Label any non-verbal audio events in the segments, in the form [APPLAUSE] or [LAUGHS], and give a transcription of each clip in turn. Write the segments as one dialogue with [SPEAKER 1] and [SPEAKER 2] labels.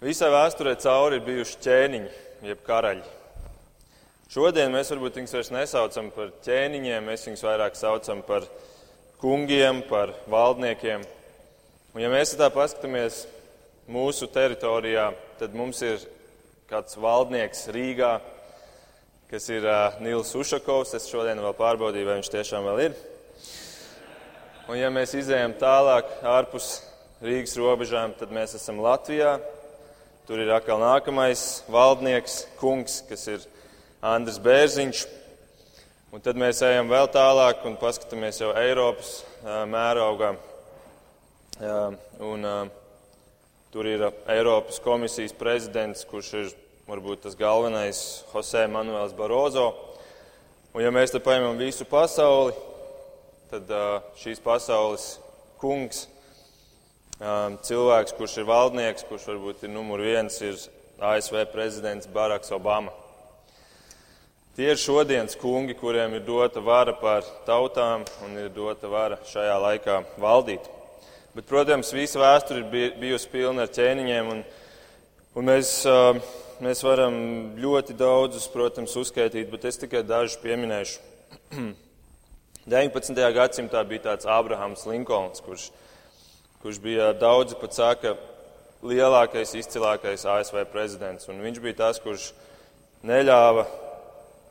[SPEAKER 1] Visai vēsturē cauri ir bijuši ķēniņi, jeb karaļi. Šodien mēs varbūt viņus vairs nesaucam par ķēniņiem, mēs viņus vairāk saucam par kungiem, par valdniekiem. Un, ja mēs tā paskatāmies mūsu teritorijā, tad mums ir kāds valdnieks Rīgā, kas ir uh, Nils Ušakovs. Es šodien vēl pārbaudīju, vai viņš tiešām vēl ir. Un, ja mēs izējām tālāk ārpus Rīgas robežām, tad mēs esam Latvijā. Tur ir atkal nākamais valdnieks, kungs, kas ir Andris Bērziņš. Un tad mēs ejam vēl tālāk un paskatāmies jau Eiropas mērogā. Un, tur ir Eiropas komisijas prezidents, kurš ir varbūt tas galvenais Jose Manuels Barozo. Un ja mēs te paņemam visu pasauli, tad šīs pasaules kungs cilvēks, kurš ir valdnieks, kurš varbūt ir numur viens, ir ASV prezidents Baraks Obama. Tie ir šodienas kungi, kuriem ir dota vara pār tautām un ir dota vara šajā laikā valdīt. Bet, protams, visa vēsture ir bijusi pilna ar ķēniņiem, un, un mēs, mēs varam ļoti daudzus, protams, uzskaitīt, bet es tikai dažus pieminēšu. [CLEARS THROAT] 19. gadsimtā bija tāds Abrahams Linkolns, kurš kurš bija daudzi pat saka, lielākais, izcilākais ASV prezidents. Un viņš bija tas, kurš neļāva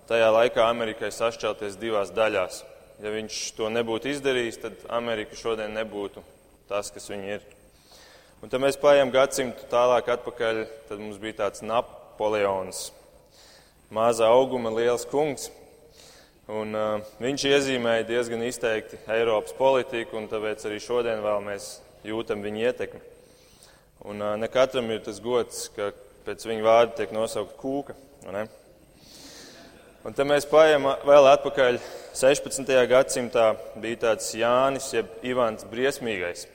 [SPEAKER 1] tajā laikā Amerikai sašķelties divās daļās. Ja viņš to nebūtu izdarījis, tad Amerika šodien nebūtu tas, kas viņa ir. Un tad mēs paiet gadsimtu tālāk atpakaļ, tad mums bija tāds Napoleons, mazā auguma liels kungs. Un, uh, viņš iezīmēja diezgan izteikti Eiropas politiku, un tāpēc arī šodien vēl mēs jūtam viņa ietekmi. Un ne katram ir tas gods, ka pēc viņa vārda tiek nosaukt kūka. Un tad mēs paiet vēl atpakaļ. 16. gadsimtā bija tāds Jānis, jeb Ivans Briesmīgais.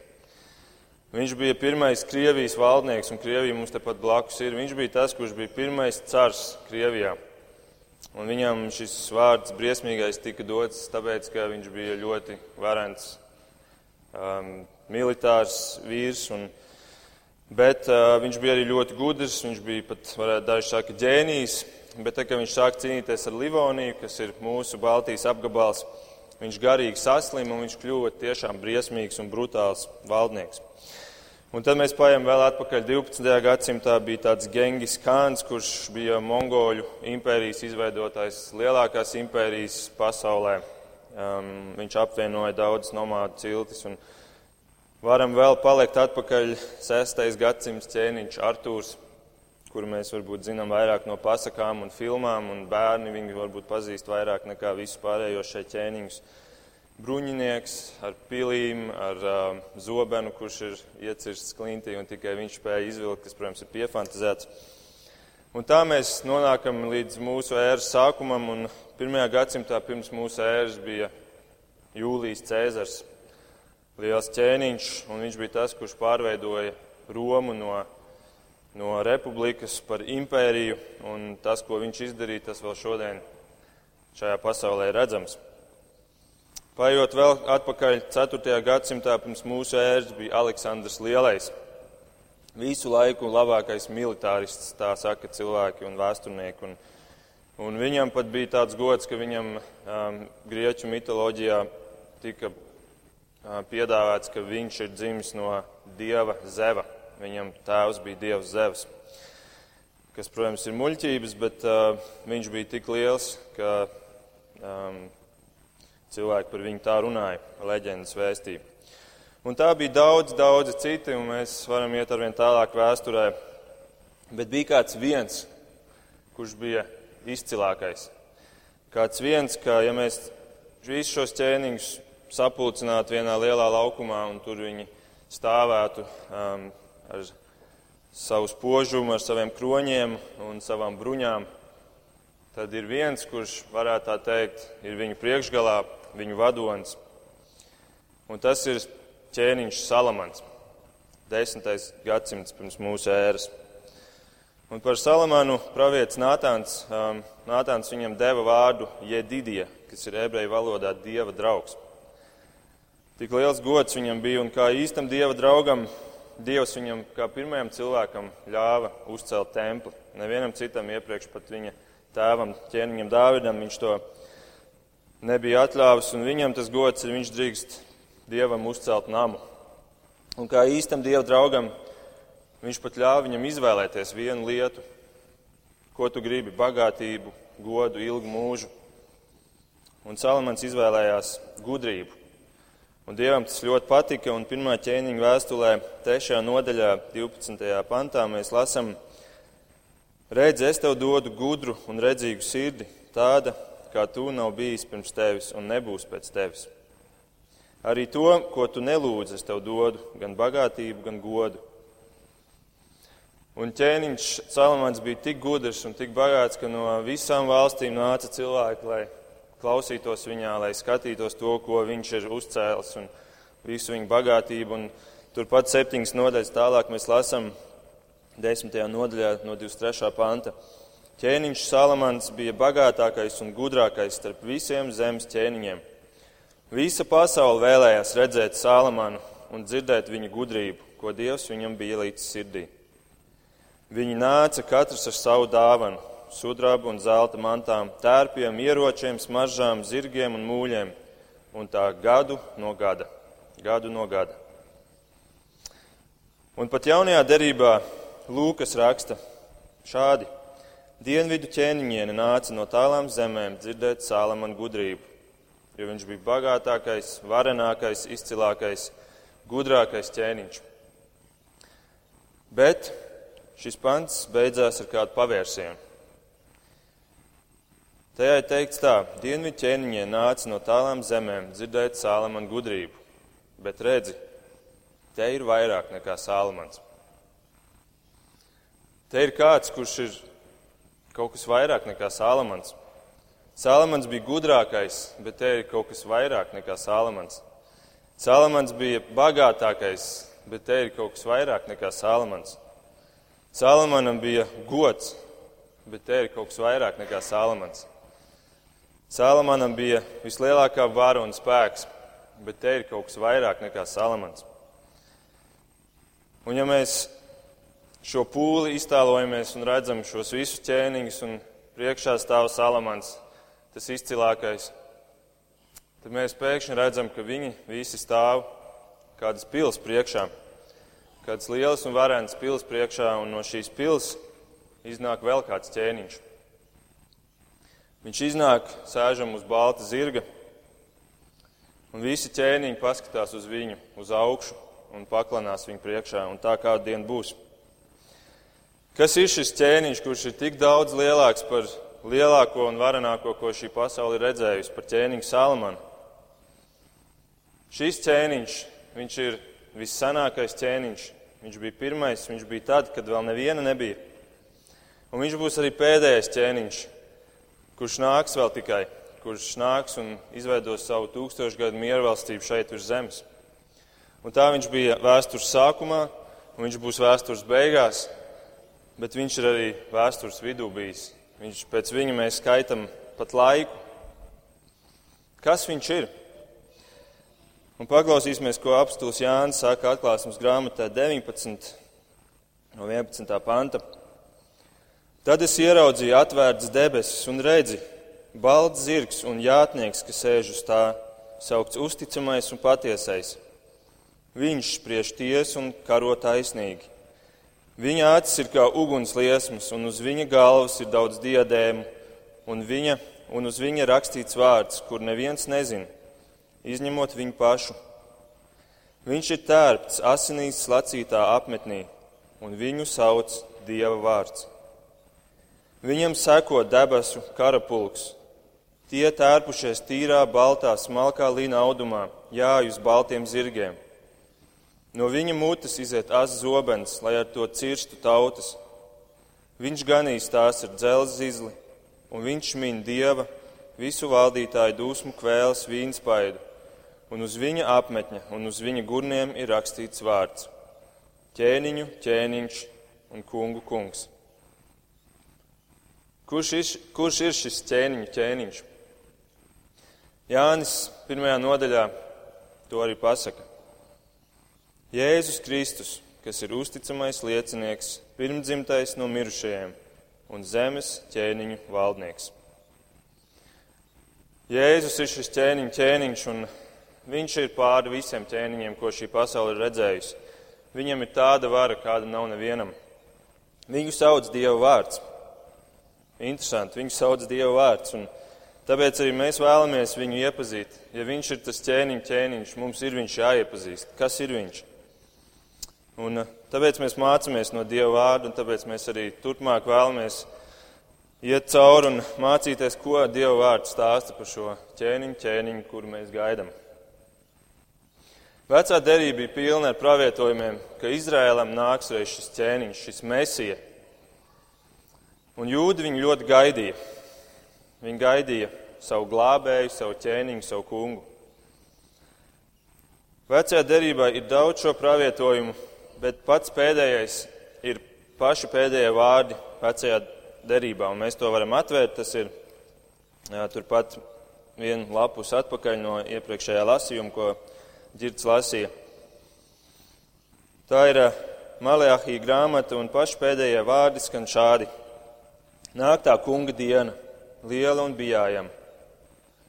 [SPEAKER 1] Viņš bija pirmais Krievijas valdnieks, un Krievija mums tepat blakus ir. Viņš bija tas, kurš bija pirmais cars Krievijā. Un viņam šis vārds briesmīgais tika dots tāpēc, ka viņš bija ļoti varants um, militārs vīrs. Un, bet uh, viņš bija arī ļoti gudrs, viņš bija pat, varētu daži saka, ģēnijs. Bet, tad, kad viņš sāka cīnīties ar Livoniju, kas ir mūsu Baltijas apgabals, viņš garīgi saslima un viņš kļuva tiešām briesmīgs un brutāls valdnieks. Un tad mēs paiet vēl atpakaļ 12. gadsimtā. bija tāds Gengis Kāns, kurš bija Mongoļu impērijas izveidotājs, lielākās impērijas pasaulē. Um, viņš apvienoja daudzas nomādu ciltis. Varam vēl palikt atpakaļ 6. gadsimts ķēniņš Artūrs, kuru mēs varbūt zinām vairāk no pasakām un filmām, un bērni viņu varbūt pazīst vairāk nekā visus pārējos šeit ķēniņus. Bruņinieks ar pilīm, ar uh, zobenu, kurš ir iecirsts klintī, un tikai viņš spēja izvilkt, kas, protams, ir piefantazēts. Un tā mēs nonākam līdz mūsu ēras sākumam, un pirmajā gadsimtā pirms mūsu ēras bija Jūlijas Cēzars liels ķēniņš, un viņš bija tas, kurš pārveidoja Romu no, no republikas par impēriju, un tas, ko viņš izdarīja, tas vēl šodien šajā pasaulē ir redzams. Paiet vēl atpakaļ 4. gadsimtā pirms mūsu ēras bija Aleksandrs Lielais. Visu laiku labākais militārists, tā saka cilvēki un vēsturnieki. Un, un viņam pat bija tāds gods, ka viņam um, grieķu mitoloģijā tika piedāvāts, ka viņš ir dzimis no dieva zeva. Viņam tēvs bija dievs zevs, kas, protams, ir muļķības, bet uh, viņš bija tik liels, ka um, cilvēki par viņu tā runāja, leģendas vēstīja. Un tā bija daudz, daudz citi, un mēs varam iet arvien tālāk vēsturē. Bet bija kāds viens, kurš bija izcilākais. Kāds viens, ka ja mēs visus šos ķēniņus sapulcināti vienā lielā laukumā, un tur viņi stāvētu um, ar savu spožumu, ar saviem kroņiem un savām bruņām. Tad ir viens, kurš varētu tā teikt, ir viņu priekšgalā, viņu vadonis. Un tas ir ķēniņš Salamans, 10. gadsimts pirms mūsu ēras. Un par Salamanu pravietis Nātāns, um, Nātāns viņam deva vārdu Jedidija, kas ir ebreju valodā dieva draugs. Tik liels gods viņam bija, un kā īstam dieva draugam, Dievs viņam kā pirmajam cilvēkam ļāva uzcelt templi. Nevienam citam iepriekš pat viņa tēvam, ķēniņam Dāvidam, viņš to nebija atļāvis, un viņam tas gods ir, viņš drīkst Dievam uzcelt namu. Un kā īstam Dieva draugam, viņš pat ļāva viņam izvēlēties vienu lietu, ko tu gribi - bagātību, godu, ilgu mūžu. Un Salamans izvēlējās gudrību. Un Dievam tas ļoti patika, un pirmā ķēniņa vēstulē, 3. nodaļā, 12. pantā mēs lasām, redz, es tev dodu gudru un redzīgu sirdi, tāda, kā tu nav bijis pirms tevis un nebūs pēc tevis. Arī to, ko tu nelūdz, es tev dodu, gan bagātību, gan godu. Un ķēniņš Salamans bija tik gudrs un tik bagāts, ka no visām valstīm nāca cilvēki, lai klausītos viņā, lai skatītos to, ko viņš ir uzcēlis un visu viņa bagātību. Un turpat septiņas nodaļas tālāk mēs lasām desmitajā nodaļā no 23. panta. Ķēniņš Salamans bija bagātākais un gudrākais starp visiem zemes ķēniņiem. Visa pasaule vēlējās redzēt Salamanu un dzirdēt viņa gudrību, ko Dievs viņam bija līdz sirdī. Viņi nāca katrs ar savu dāvanu sudraba un zelta mantām, tērpiem, ieročiem, smaržām, zirgiem un mūļiem, un tā gadu no gada. Gadu no gada. Un pat jaunajā derībā Lūkas raksta šādi: Dienvidu ķēniņiene nāca no tālām zemēm dzirdēt Sālamanu gudrību, jo viņš bija bagātākais, varenākais, izcilākais, gudrākais ķēniņš. Bet šis pants beidzās ar kādu pavērsienu. Tajā ir teikts tā, dienvidu ķēniņie nāca no tālām zemēm dzirdēt Sālamanu gudrību, bet redzi, te ir vairāk nekā Sālamans. Te ir kāds, kurš ir kaut kas vairāk nekā Sālamans. Sālamans bija gudrākais, bet te ir kaut kas vairāk nekā Sālamans. Sālamans bija bagātākais, bet te ir kaut kas vairāk nekā Sālamans. Sālamanam bija gods, bet te ir kaut kas vairāk nekā Sālamans. Salamanam bija vislielākā vara un spēks, bet te ir kaut kas vairāk nekā Salamans. Un ja mēs šo pūli iztēlojamies un redzam šos visus ķēniņus un priekšā stāv Salamans, tas izcilākais, tad mēs pēkšņi redzam, ka viņi visi stāv kādas pils priekšā, kādas lielas un varenas pils priekšā, un no šīs pils iznāk vēl kāds ķēniņš. Viņš iznāk, sēžam uz balta zirga, un visi ķēniņi paskatās uz viņu, uz augšu, un paklanās viņu priekšā, un tā kādu dienu būs. Kas ir šis ķēniņš, kurš ir tik daudz lielāks par lielāko un varenāko, ko šī pasaule ir redzējusi, par ķēniņu Salamanu? Šis ķēniņš, viņš ir vissanākais ķēniņš. Viņš bija pirmais, viņš bija tad, kad vēl neviena nebija. Un viņš būs arī pēdējais ķēniņš, kurš nāks vēl tikai, kurš nāks un izveidos savu tūkstošgadu miervalstību šeit uz zemes. Un tā viņš bija vēstures sākumā, un viņš būs vēstures beigās, bet viņš ir arī vēstures vidū bijis. Viņš pēc viņa mēs skaitam pat laiku. Kas viņš ir? Un paklausīsimies, ko apstults Jānis saka atklāsmes grāmatā 19 no 11. panta. Tad es ieraudzīju atvērtas debesis un redzi, balts zirgs un jātnieks, kas sēž uz tā, saukts uzticamais un patiesais. Viņš spriež tiesu un karo taisnīgi. Viņa acis ir kā ugunsliesmas, un uz viņa galvas ir daudz diadēmu, un, viņa, un uz viņa rakstīts vārds, kur neviens nezina, izņemot viņu pašu. Viņš ir tērpts asinīs slacītā apmetnī, un viņu sauc Dieva vārds. Viņam seko debesu karapulks. Tie tērpušies tīrā, baltā, smalkā līna audumā, jāj uz baltiem zirgiem. No viņa mutes iziet as zobens, lai ar to cirstu tautas. Viņš ganīs tās ar dzelzi zizli, un viņš min dieva, visu valdītāju dūsmu kvēles vīnspaidu, un uz viņa apmetņa un uz viņa gurniem ir rakstīts vārds - ķēniņu, ķēniņš un kungu kungs. Kurš ir, kurš ir šis ķēniņu ķēniņš? Jānis pirmajā nodaļā to arī pasaka. Jēzus Kristus, kas ir uzticamais liecinieks, pirmdzimtais no mirušajiem un zemes ķēniņu valdnieks. Jēzus ir šis ķēniņš, ķēniņš, un viņš ir pāri visiem ķēniņiem, ko šī pasaule ir redzējusi. Viņam ir tāda vara, kāda nav nevienam. Viņu sauc Dieva vārds. Interesanti, viņu sauc Dieva vārds. Un tāpēc arī mēs vēlamies viņu iepazīt. Ja viņš ir tas ķēniņ, ķēniņš, mums ir viņš jāiepazīst. Kas ir viņš? Un, eh, tāpēc mēs mācāmies no Dieva vārda, un tāpēc mēs arī turpmāk vēlamies iet cauri un mācīties, ko Dieva vārds stāsta par šo ķēniņu, ķēniņu, kuru mēs gaidām. Vecā derība bija pilna ar pravietojumiem, ka Izrēlam nāks reiz šis ķēniņš, šis mesija. Un jūdi viņu ļoti gaidīja. Viņi gaidīja savu glābēju, savu ķēniņu, savu kungu. Vecajā derībā ir daudz šo pravietojumu, bet pats pēdējais ir paši pēdējie vārdi vecajā derībā, un mēs to varam atvērt. Tas ir jā, turpat vienu lapus atpakaļ no iepriekšējā lasījuma, ko Girts lasīja. Tā ir Malajāhija grāmata, un paši pēdējie vārdi skan šādi. Nāk tā kunga diena, liela un bijājama.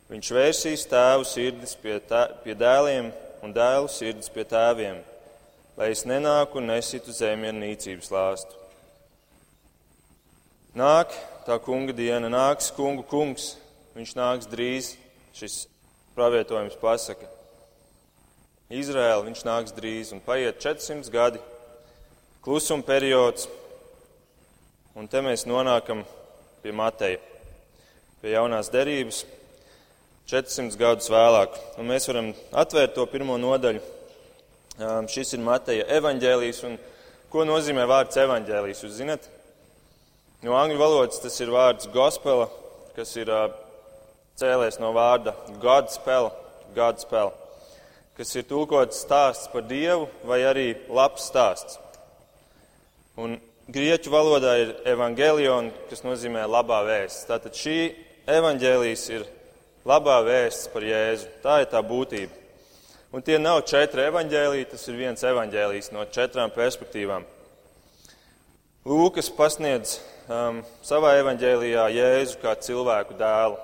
[SPEAKER 1] Viņš vērsīs tēvu sirdis pie, tā, pie dēliem un dēlu sirdis pie tēviem, lai es nenāku un nesitu zemi ar nīcības lāstu. Nāk tā kunga diena, nāks kungu kungs, viņš nāks drīz, šis pravietojums pasaka. Izraēla viņš nāks drīz un paiet 400 gadi, klusuma periods, un te mēs nonākam pie Mateja, pie jaunās derības, 400 gadus vēlāk. Un mēs varam atvērt to pirmo nodaļu. Um, šis ir Mateja evaņģēlijs, ko nozīmē vārds evaņģēlijs, jūs zinat? No angļu valodas tas ir vārds gospela, kas ir cēlies no vārda Godspell, Godspell, kas ir tulkots stāsts par Dievu vai arī labs stāsts. Un grieķu valodā ir evangelion, kas nozīmē labā vēsts. Tātad šī evaņģēlijas ir labā vēsts par Jēzu. Tā ir tā būtība. Un tie nav četri evaņģēlīji, tas ir viens evaņģēlijs no četrām perspektīvām. Lūkas pasniedz um, savā evaņģēlijā Jēzu kā cilvēku dēlu.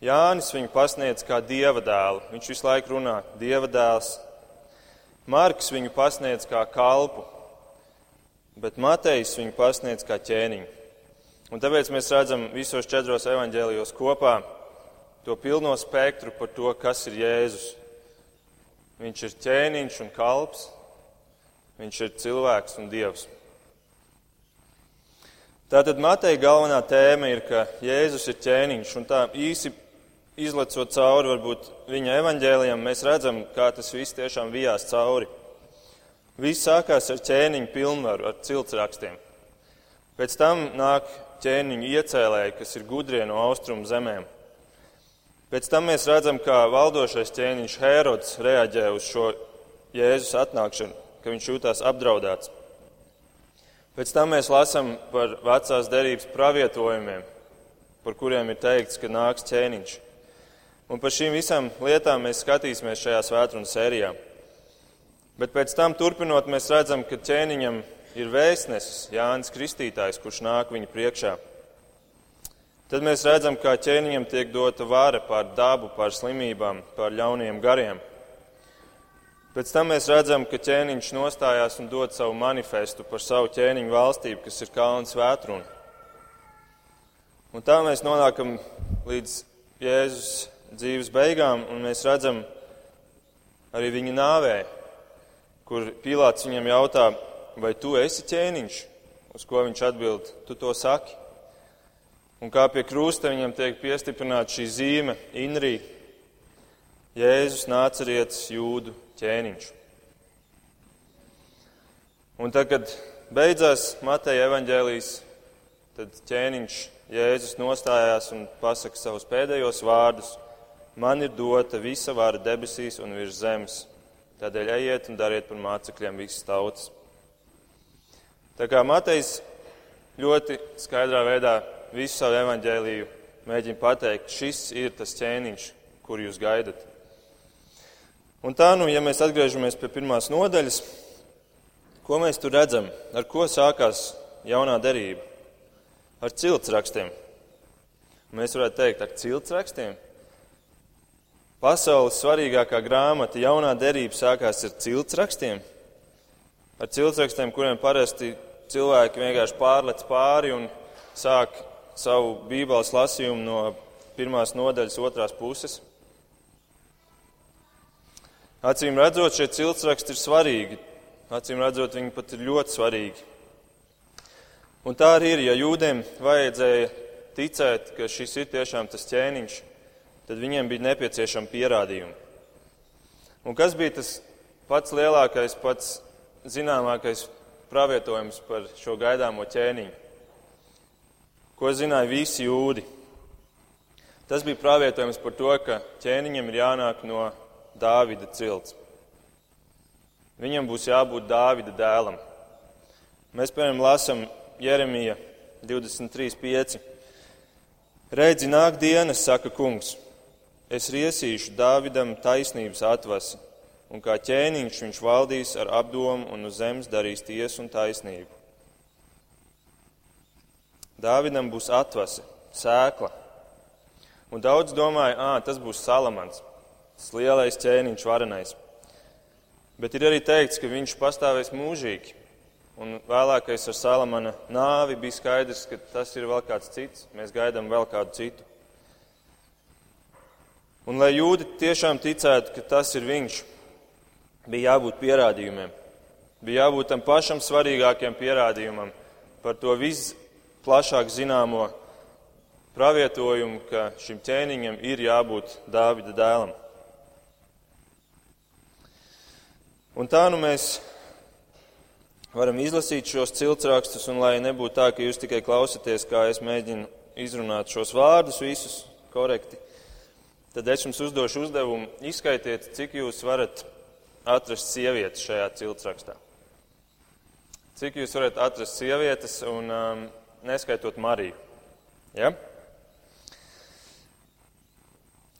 [SPEAKER 1] Jānis viņu pasniedz kā dieva dēlu. Viņš visu laiku runā dieva dēls. Marks viņu pasniedz kā kalpu, bet Matejs viņu pasniedz kā ķēniņu. Un tāpēc mēs redzam visos četros evaņģēlijos kopā to pilno spektru par to, kas ir Jēzus. Viņš ir ķēniņš un kalps, viņš ir cilvēks un dievs. Tātad Mateja galvenā tēma ir, ka Jēzus ir ķēniņš, un tā īsi izlecot cauri varbūt viņa evaņģēlijam, mēs redzam, kā tas viss tiešām vijās cauri. Viss sākās ar ķēniņu pilnvaru, ar ciltsrakstiem. Pēc tam nāk ķēniņu iecēlēji, kas ir gudrie no austrumu zemēm. Pēc tam mēs redzam, kā valdošais ķēniņš Hērods reaģē uz šo Jēzus atnākšanu, ka viņš jūtās apdraudēts. Pēc tam mēs lasām par vecās derības pravietojumiem, par kuriem ir teikts, ka nāks ķēniņš. Un par šīm visām lietām mēs skatīsimies šajā svētdienas sērijā. Bet pēc tam, turpinot, mēs redzam, ka ķēniņam ir vēstnesis Jānis Kristītājs, kurš nāk viņa priekšā. Tad mēs redzam, kā ķēniņam tiek dota vara pār dabu, pār slimībām, pār ļauniem gariem. Pēc tam mēs redzam, ka ķēniņš nostājās un dod savu manifestu par savu ķēniņu valstību, kas ir Kalns Vētruna. Un tā mēs nonākam līdz Jēzus dzīves beigām, un mēs redzam arī viņa nāvē, kur Pilāts viņam jautā, vai tu esi ķēniņš, uz ko viņš atbild, tu to saki. Un kā pie krusta viņam tiek piestiprināta šī zīme, Inrī, Jēzus nācerietis jūdu ķēniņš. Un tad, kad beidzās Mateja evaņģēlijas, tad ķēniņš Jēzus nostājās un pasaka savus pēdējos vārdus: Man ir dota visa vara debesīs un virs zemes. Tādēļ ejiet un dariet par mācekļiem visas tautas. Tā kā Matejs ļoti skaidrā veidā visu savu evaņģēliju mēģina pateikt, šis ir tas ķēniņš, kur jūs gaidat. Un tā, nu, ja mēs atgriežamies pie pirmās nodaļas, Ko mēs tur redzam? Ar ko sākās jaunā derība? Ar ciltsrakstiem. Mēs varētu teikt, ar ciltsrakstiem. Pasaules svarīgākā grāmata, jaunā derība, sākās ar ciltsrakstiem. Ar ciltsrakstiem, kuriem parasti cilvēki vienkārši pārlec pāri un sāk savu bībeles lasījumu no pirmās nodaļas otrās puses. Acīm redzot, šie ciltsraksti ir svarīgi. Acīm redzot, viņi pat ir ļoti svarīgi. Un tā arī ir, ja jūdiem vajadzēja ticēt, ka šis ir tiešām tas ķēniņš, tad viņiem bija nepieciešama pierādījuma. Un kas bija tas pats lielākais, pats zināmākais pravietojums par šo gaidāmo ķēniņu? Ko zināja visi jūdi? Tas bija pravietojums par to, ka ķēniņam ir jānāk no Dāvida cilts. Viņam būs jābūt Dāvida dēlam. Mēs, piemēram, lasām Jeremija 23.5. Redzi, nāk dienas, saka kungs, es riesīšu Dāvidam taisnības atvasi, un kā ķēniņš viņš valdīs ar apdomu un uz zemes darīs tiesu un taisnību. Dāvidam būs atvase, sēkla. Un daudz domāja, ah, tas būs Salamans tas lielais ķēniņš, varenais. Bet ir arī teikts, ka viņš pastāvēs mūžīgi. Un vēlākais ar Salamana nāvi bija skaidrs, ka tas ir vēl kāds cits. Mēs gaidām vēl kādu citu. Un lai jūdi tiešām ticētu, ka tas ir viņš, bija jābūt pierādījumiem. Bija jābūt tam pašam svarīgākajam pierādījumam par to visplašāk zināmo pravietojumu, ka šim ķēniņam ir jābūt Dāvida dēlam. Un tā nu mēs varam izlasīt šos ciltsrakstus, un lai nebūtu tā, ka jūs tikai klausaties, kā es mēģinu izrunāt šos vārdus visus korekti, tad es jums uzdošu uzdevumu izskaitiet, cik jūs varat atrast sievietes šajā ciltsrakstā. Cik jūs varat atrast sievietes un um, neskaitot Mariju? Ja?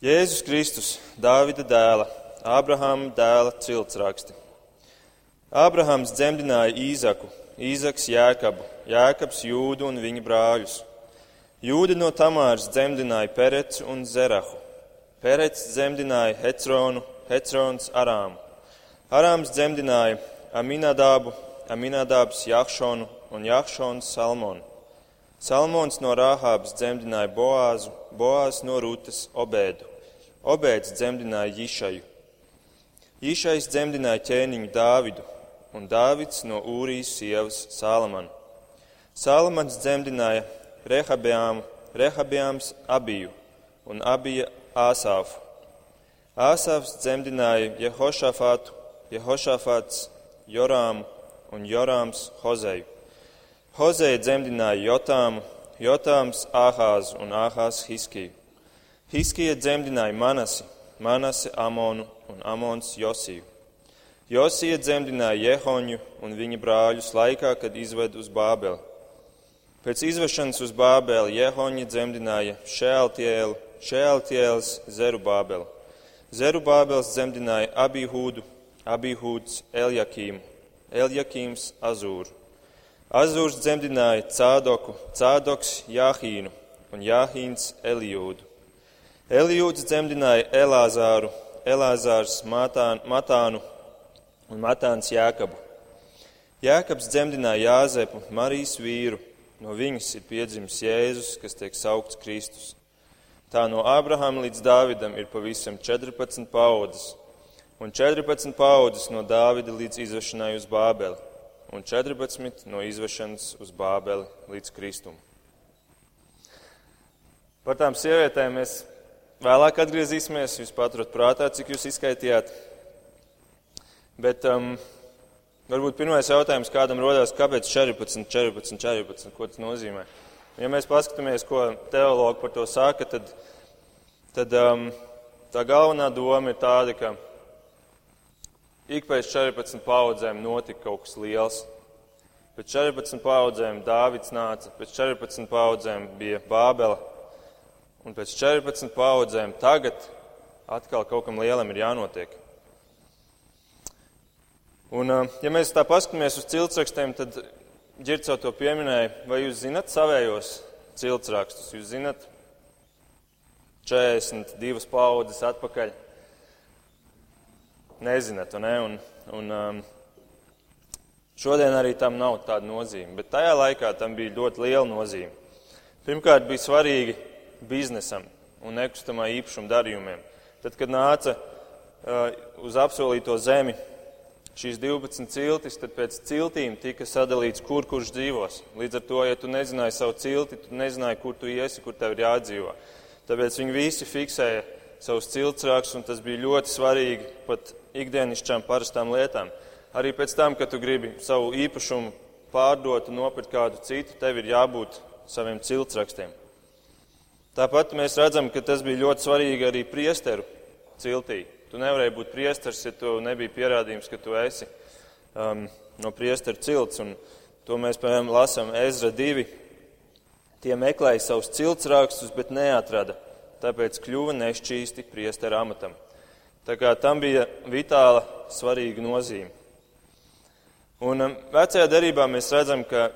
[SPEAKER 1] Jēzus Kristus, Dāvida dēla, Ābrahāma dēla ciltsraksti. Ābrahams dzemdināja Īzaku, Īzaks Jēkabu, Jēkabs Jūdu un viņa brāļus. Jūda no Tamāras dzemdināja Perecu un Zerahu. Perets dzemdināja Hecronu, Hecrons Arāmu. Arāms dzemdināja Aminadābu, Aminadābs Jahšonu un Jahšons Salmonu. Salmons no Rāhābas dzemdināja Boāzu, Boāzs no Rūtas Obēdu. Obēds dzemdināja Jišaju. Jišais dzemdināja ķēniņu Dāvidu, un Dāvids no Ūrijas sievas Sālamanu. Sālamans dzemdināja Rehabiāmu, Rehabiāms Abiju un Abija Āsāfu. Āsāfs dzemdināja Jehošafātu, Jehošafāts Jorāmu un Jorāms Hozeju. Hozeja dzemdināja Jotāmu, Jotāms Āhāzu un Āhāz Hiskiju. Hiskija dzemdināja Manasi, Manasi Amonu un Amons Josiju. Josija dzemdināja Jehoņu un viņa brāļus laikā, kad izved uz Bābeli. Pēc izvešanas uz Bābeli Jehoņa dzemdināja Šēltielu, Šēltiels Zeru Bābeli. Zeru Bābels dzemdināja Abihūdu, Abihūds Eljakīmu, Eljakīms Azūru. Azūrs dzemdināja Cādoku, Cādoks Jāhīnu un Jāhīns Elijūdu. Elijūds dzemdināja Elāzāru, Elāzārs Matānu, Matānu un Matāns Jēkabu. Jēkabs dzemdināja Jāzepu, Marijas vīru, no viņas ir piedzimis Jēzus, kas tiek saukts Kristus. Tā no Ābrahama līdz Dāvidam ir pavisam 14 paudzes, un 14 paudzes no Dāvida līdz izvešanai uz Bābeli, un 14 no izvešanas uz Bābeli līdz Kristum. Par tām sievietēm mēs vēlāk atgriezīsimies. Jūs paturat prātā, cik jūs izskaitījāt. Bet um, varbūt pirmais jautājums kādam rodās, kāpēc 14, 14, 14, ko tas nozīmē? Ja mēs paskatāmies, ko teologi par to saka, tad, tad um, tā galvenā doma ir tāda, ka ik pēc 14 paudzēm notika kaut kas liels. Pēc 14 paudzēm Dāvids nāca, pēc 14 paudzēm bija Bābele, un pēc 14 paudzēm tagad atkal kaut kam lielam ir jānotiek. Un, ja mēs tā paskatāmies uz ciltsrakstiem, tad Girts jau to pieminēja, vai jūs zinat savējos ciltsrakstus? Jūs zinat 42 paudzes atpakaļ. Nezināt, ne? Un, un, um, šodien arī tam nav tāda nozīme, bet tajā laikā tam bija ļoti liela nozīme. Pirmkārt, bija svarīgi biznesam un nekustamā īpašuma darījumiem. Tad, kad nāca uh, uz apsolīto zemi, šīs 12 ciltis, tad pēc ciltīm tika sadalīts, kur kurš dzīvos. Līdz ar to, ja tu nezināji savu cilti, tu nezināji, kur tu iesi, kur tev ir jādzīvo. Tāpēc viņi visi fiksēja savus ciltsrākus, un tas bija ļoti svarīgi pat ikdienišķām parastām lietām. Arī pēc tam, kad tu gribi savu īpašumu pārdot un nopirkt kādu citu, tev ir jābūt saviem ciltsrakstiem. Tāpat mēs redzam, ka tas bija ļoti svarīgi arī priesteru ciltī. Tu nevarēji būt priesteris, ja tu nebija pierādījums, ka tu esi um, no priesteru cilts. Un to mēs, piemēram, lasām Ezra 2. Tie meklēja savus ciltsrakstus, bet neatrada, tāpēc kļuva nešķīsti priesteru amatam. Tā kā tam bija vitāla svarīga nozīme. Un um, vecajā derībā mēs redzam, ka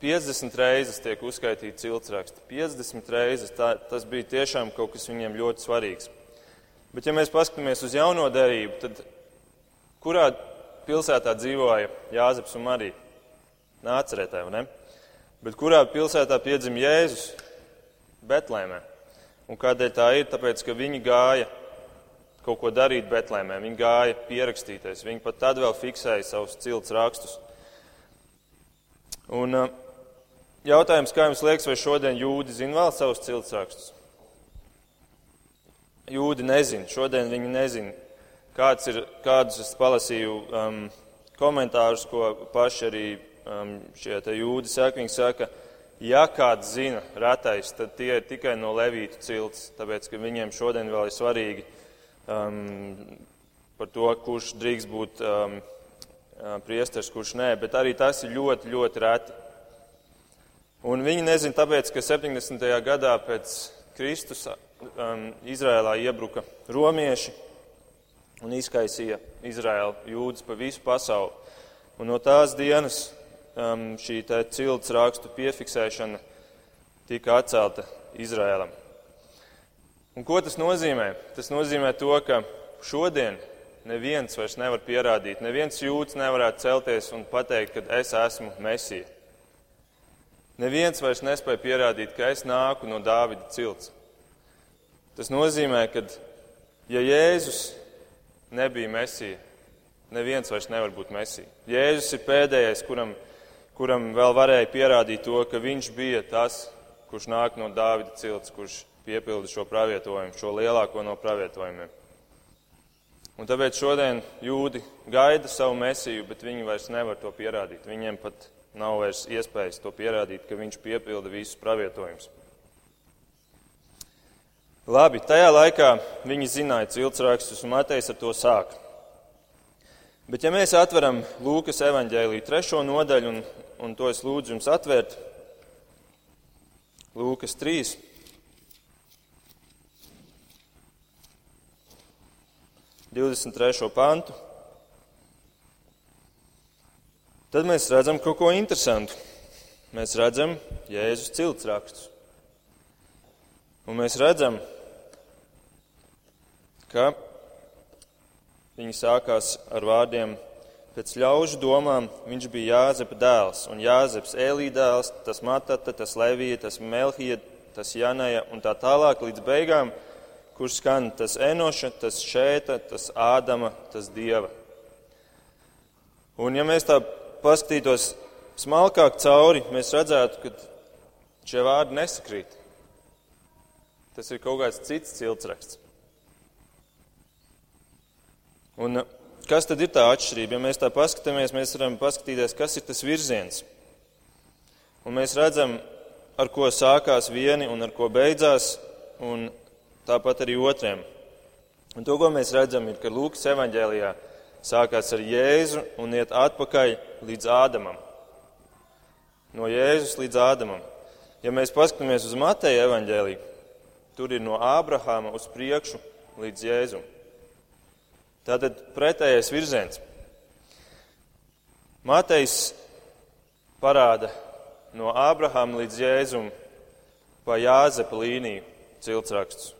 [SPEAKER 1] 50 reizes tiek uzskaitīti ciltsraksti. 50 reizes tā, tas bija tiešām kaut kas viņiem ļoti svarīgs. Bet, ja mēs paskatāmies uz jauno derību, tad kurā pilsētā dzīvoja Jāzeps un Marija? Nācerētē, vai ne? Bet kurā pilsētā piedzima Jēzus? Betlēmē. Un kādēļ tā ir? Tāpēc, ka viņi gāja kaut ko darīt Betlēmē, viņi gāja pierakstīties, viņi pat tad vēl fiksēja savus cilts rakstus. Un jautājums, kā jums liekas, vai šodien jūdi zina vēl savus cilts rakstus? jūdi nezina. Šodien viņi nezina, kāds ir, kādus es palasīju um, komentārus, ko paši arī um, šie jūdi saka. Viņi saka, ja kāds zina ratais, tad tie ir tikai no levītu cilts, tāpēc, ka viņiem šodien vēl ir svarīgi um, par to, kurš drīkst būt um, priesteris, kurš nē, bet arī tas ir ļoti, ļoti reti. Un viņi nezina tāpēc, ka 70. gadā pēc Kristus um, Izrēlā iebruka romieši un izkaisīja Izraēlu jūdzes pa visu pasauli. Un no tās dienas um, šī cilts rakstu piefiksēšana tika atcelta Izrēlam. Un ko tas nozīmē? Tas nozīmē to, ka šodien neviens vairs nevar pierādīt, neviens jūtas nevarētu celties un pateikt, ka es esmu Mesija. Neviens vairs nespēja pierādīt, ka es nāku no Dāvida cilts. Tas nozīmē, ka ja Jēzus nebija mesija, neviens vairs nevar būt mesija. Jēzus ir pēdējais, kuram, kuram vēl varēja pierādīt to, ka viņš bija tas, kurš nāk no Dāvida cilts, kurš piepilda šo pravietojumu, šo lielāko no pravietojumiem. Un tāpēc šodien jūdi gaida savu mesiju, bet viņi vairs nevar to pierādīt. Viņiem pat nav vairs iespējas to pierādīt, ka viņš piepilda visus pravietojumus. Labi, tajā laikā viņi zināja ciltsrakstus, un Matejs ar to sāk. Bet, ja mēs atveram Lūkas evanģēlīju trešo nodaļu, un, un to es lūdzu jums atvērt, Lūkas 3. Divdesmit trešo pantu. Tad mēs redzam kaut ko interesantu. Mēs redzam Jēzus ciltsrakstus. Un mēs redzam, ka viņi sākās ar vārdiem Pēc ļaužu domām viņš bija Jāzepa dēls, un Jāzeps Elī dēls, tas Matata, tas Levija, tas Melhija, tas Janaja un tā tālāk līdz beigām, kur skan tas Enoša, tas Šēta, tas Ādama, tas Dieva. Un ja mēs tā paskatītos smalkāk cauri, mēs redzētu, ka šie vārdi nesakrīt. Tas ir kaut kāds cits ciltsraksts. Un uh, kas tad ir tā atšķirība? Ja mēs tā paskatāmies, mēs varam paskatīties, kas ir tas virziens. Un mēs redzam, ar ko sākās vieni un ar ko beidzās, un tāpat arī otriem. Un to, ko mēs redzam, ir, ka Lūkas evanģēlijā sākās ar Jēzu un iet atpakaļ līdz Ādamam. No Jēzus līdz Ādamam. Ja mēs paskatāmies uz Mateja evanģēliju, Tur ir no Ābrahāma uz priekšu līdz Jēzum. Tātad pretējais virziens. Matejs parāda no Ābrahama līdz Jēzum pa Jāzepa līniju ciltsrakstus.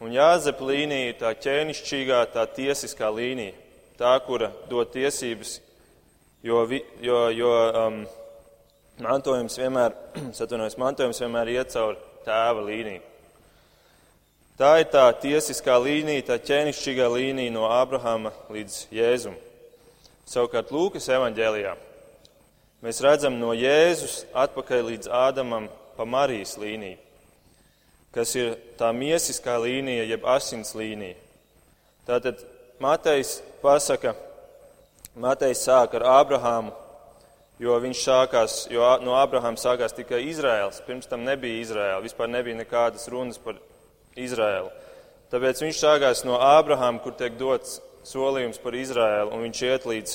[SPEAKER 1] Un Jāzepa līnija ir tā ķēnišķīgā, tā tiesiskā līnija, tā, kura dod tiesības, jo, jo, jo um, mantojums vienmēr, [CLEARS THROAT] mantojums vienmēr iet caur tēva līniju. Tā ir tā tiesiskā līnija, tā ķēnišķīgā līnija no Ābrahama līdz Jēzum. Savukārt Lūkas evanģēlijā mēs redzam no Jēzus atpakaļ līdz Ādamam pa Marijas līniju, kas ir tā miesiskā līnija, jeb asins līnija. Tātad Matejs pasaka, Matejs sāk ar Ābrahāmu, jo sākās, jo no Ābrahāma sākās tikai Izraels. Pirms tam nebija Izraela, vispār nebija nekādas runas par Izraēlu. Tāpēc viņš sākās no Ābrahāma, kur tiek dots solījums par Izraēlu, un viņš iet līdz,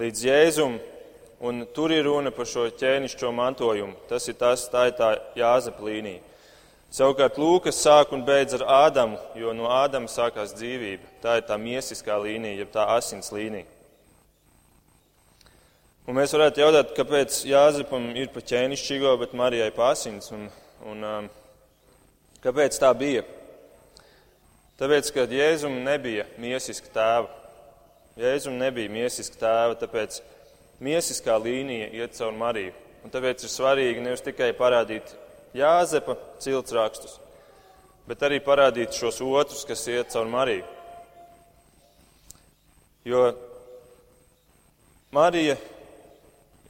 [SPEAKER 1] līdz Jēzum, un tur ir runa par šo ķēnišķo mantojumu. Tas ir tas, tā ir tā Jāzepa līnija. Savukārt Lūkas sāk un beidz ar Ādamu, jo no Ādama sākās dzīvība. Tā ir tā miesiskā līnija, jeb tā asins līnija. Un mēs varētu jautāt, kāpēc Jāzepam ir pa ķēnišķīgo, bet Marijai pa asins. Un, un, um, kāpēc tā bija? Tāpēc, ka Jēzum nebija miesiska tēva. Jēzum nebija miesiska tēva, tāpēc miesiskā līnija iet caur Mariju. Un tāpēc ir svarīgi nevis tikai parādīt Jāzepa ciltsrakstus, bet arī parādīt šos otrus, kas iet caur Mariju. Jo Marija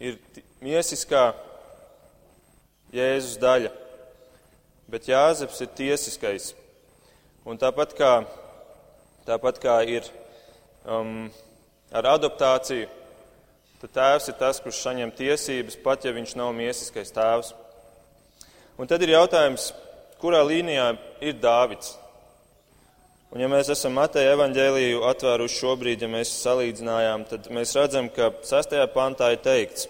[SPEAKER 1] ir miesiskā Jēzus daļa, bet Jāzeps ir tiesiskais Un tāpat kā, tāpat kā ir um, ar adoptāciju, tad tēvs ir tas, kurš saņem tiesības, pat ja viņš nav miesiskais tēvs. Un tad ir jautājums, kurā līnijā ir Dāvids? Un ja mēs esam Mateja evaņģēliju atvēruši šobrīd, ja mēs salīdzinājām, tad mēs redzam, ka sastajā pantā ir teikts,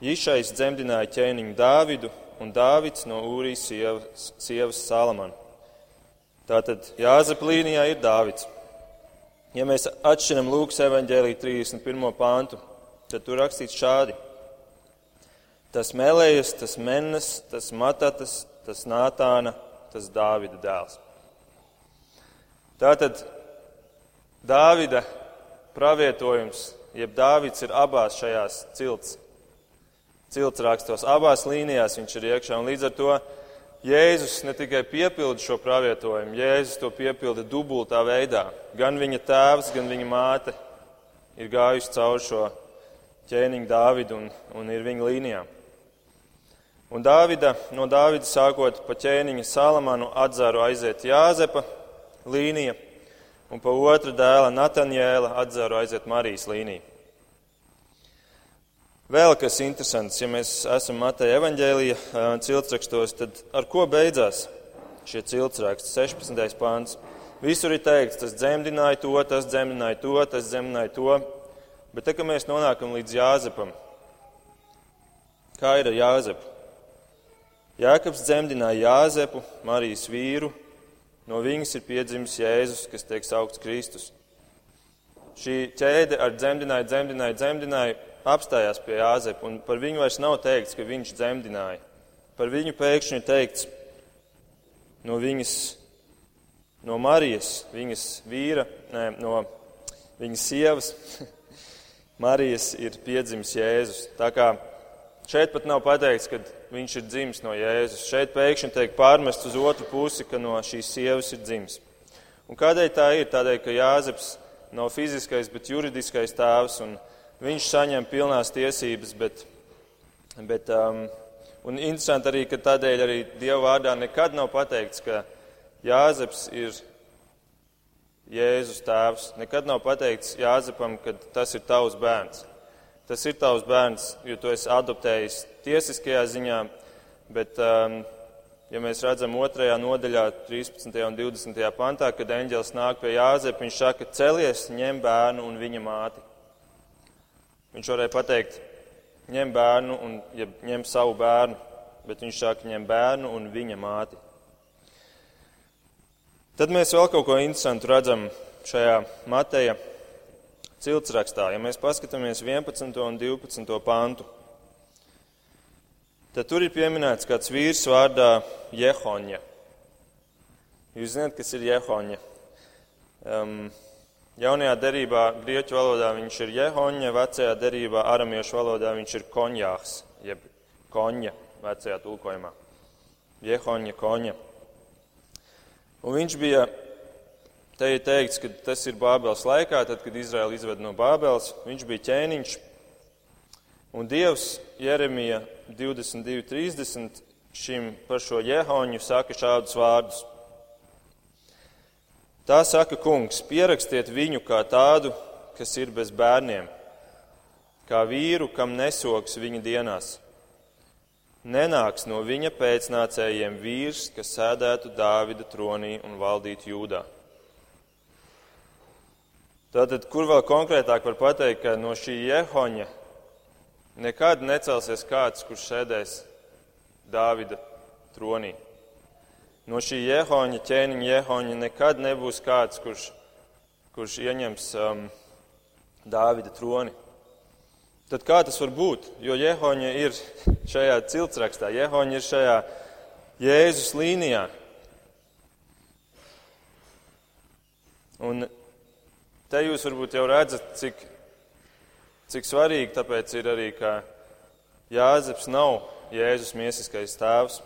[SPEAKER 1] Jišais dzemdināja ķēniņu Dāvidu, un Dāvids no Ūrijas sievas, sievas Salamanu. Tātad Jāzepa līnijā ir Dāvids. Ja mēs atšķiram Lūkas evaņģēlī 31. pāntu, tad tur rakstīts šādi. Tas Melējas, tas Mennes, tas Matatas, tas Nātāna, tas Dāvida dēls. Tātad Dāvida pravietojums, jeb Dāvids ir abās šajās cilts, cilts rakstos, abās līnijās viņš ir iekšā, un līdz ar to Jēzus ne tikai piepilda šo pravietojumu, Jēzus to piepilda dubultā veidā. Gan viņa tēvs, gan viņa māte ir gājuši cauri šo ķēniņu Dāvidu un, un ir viņa līnijā. Un Dāvida, no Dāvida sākot pa ķēniņa Salamanu atzaru aiziet Jāzepa līnija, un pa otru dēla Natanjēla atzaru aiziet Marijas līnija. Vēl kas interesants, ja mēs esam Mateja evaņģēlija ciltsrakstos, tad ar ko beidzās šie ciltsraksti? 16. pāns. Visur ir teikts, tas dzemdināja to, tas dzemdināja to, tas dzemdināja to. Bet te, kad mēs nonākam līdz Jāzepam, kā ir ar Jāzepu? Jākaps dzemdināja Jāzepu, Marijas vīru, no viņas ir piedzimis Jēzus, kas tiek saukts Kristus. Šī ķēde ar dzemdināju, dzemdināju, dzemdināju apstājās pie Jāzepa, un par viņu vairs nav teikts, ka viņš dzemdināja. Par viņu pēkšņi ir teikts no viņas, no Marijas, viņas vīra, nē, no viņas sievas. [LAUGHS] Marijas ir piedzimis Jēzus. Tā kā šeit pat nav pateikts, ka viņš ir dzimis no Jēzus. Šeit pēkšņi tiek pārmest uz otru pusi, ka no šīs sievas ir dzimis. Un kādēļ tā ir? Tādēļ, ka Jāzeps nav fiziskais, bet juridiskais tēvs. Un, viņš saņem pilnās tiesības, bet, bet um, un interesanti arī, ka tādēļ arī Dieva vārdā nekad nav pateikts, ka Jāzeps ir Jēzus tēvs. Nekad nav pateikts Jāzepam, ka tas ir tavs bērns. Tas ir tavs bērns, jo tu esi adoptējis tiesiskajā ziņā, bet, um, ja mēs redzam otrajā nodaļā, 13. un 20. pantā, kad eņģēlis nāk pie Jāzepa, viņš saka, celies, ņem bērnu un viņa māti. Viņš varēja pateikt, ņem bērnu un ja ņem savu bērnu, bet viņš saka, ņem bērnu un viņa māti. Tad mēs vēl kaut ko interesantu redzam šajā Mateja ciltsrakstā, ja mēs paskatāmies 11. un 12. pantu, tad tur ir pieminēts kāds vīrs vārdā Jehoņa. Jūs zināt, kas ir Jehoņa? Um, jaunajā derībā, grieķu valodā viņš ir Jehoņa, vecajā derībā, aramiešu valodā viņš ir Konjāks, jeb Konja vecajā tulkojumā. Jehoņa, Konja. Un viņš bija Te ir teikts, ka tas ir Bābeles laikā, tad, kad Izraēla izved no Bābeles. Viņš bija ķēniņš. Un Dievs Jeremija 22.30 šim par šo Jehoņu saka šādus vārdus. Tā saka kungs, pierakstiet viņu kā tādu, kas ir bez bērniem, kā vīru, kam nesoks viņa dienās. Nenāks no viņa pēcnācējiem vīrs, kas sēdētu Dāvida tronī un valdītu Jūdā. Tātad, kur vēl konkrētāk var pateikt, ka no šī jehoņa nekad necelsies kāds, kurš sēdēs Dāvida tronī. No šī jehoņa, ķēniņa jehoņa, nekad nebūs kāds, kurš, kurš ieņems um, Dāvida troni. Tad kā tas var būt? Jo jehoņa ir šajā ciltsrakstā, jehoņa ir šajā Jēzus līnijā. Un Te jūs varbūt jau redzat, cik, cik svarīgi tāpēc ir arī, ka Jāzeps nav Jēzus miesiskais tēvs.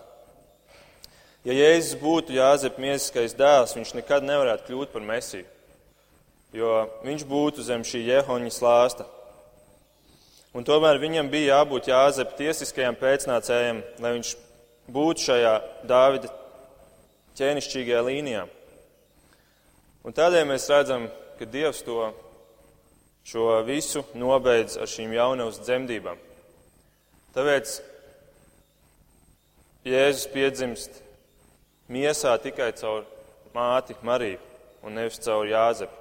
[SPEAKER 1] Ja Jēzus būtu Jāzepa miesiskais dēls, viņš nekad nevarētu kļūt par mesiju, jo viņš būtu zem šī jehoņa slāsta. Un tomēr viņam bija jābūt Jāzepa tiesiskajam pēcnācējam, lai viņš būtu šajā Dāvida ķēnišķīgajā līnijā. Un tādēļ mēs redzam, ka Dievs to šo visu nobeidz ar šīm jaunavas dzemdībām. Tāpēc Jēzus piedzimst miesā tikai caur māti Mariju un nevis caur Jāzepu.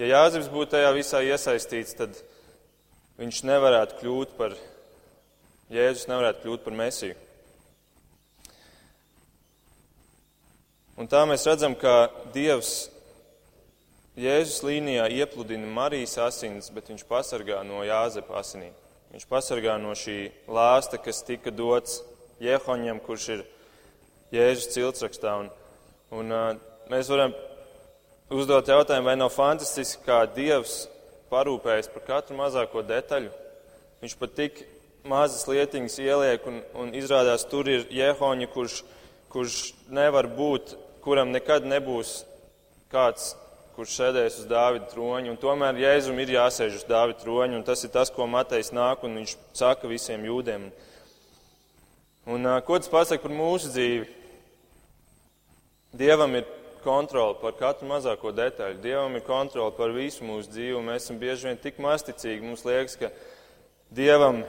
[SPEAKER 1] Ja Jāzeps būtu tajā visā iesaistīts, tad viņš nevarētu kļūt par, Jēzus nevarētu kļūt par mesiju. Un tā mēs redzam, ka Dievs Jēzus līnijā iepludina Marijas asins, bet viņš pasargā no Jāzepa asinīm. Viņš pasargā no šī lāsta, kas tika dots Jehoņam, kurš ir Jēzus ciltsrakstā. Un, un, uh, mēs varam uzdot jautājumu, vai nav fantastiski, kā Dievs parūpējas par katru mazāko detaļu. Viņš pat tik mazas lietiņas ieliek, un, un izrādās tur ir Jehoņa, kurš, kurš nevar būt, kuram nekad nebūs kāds kurš sēdēs uz Dāvida troņa. Un tomēr Jēzum ir jāsēž uz Dāvida troņa, un tas ir tas, ko Matejs nāk un viņš saka visiem jūdiem. Un, ko tas pasaka par mūsu dzīvi? Dievam ir kontrole par katru mazāko detaļu. Dievam ir kontrole par visu mūsu dzīvi. Mēs esam bieži vien tik masticīgi. Mums liekas, ka Dievam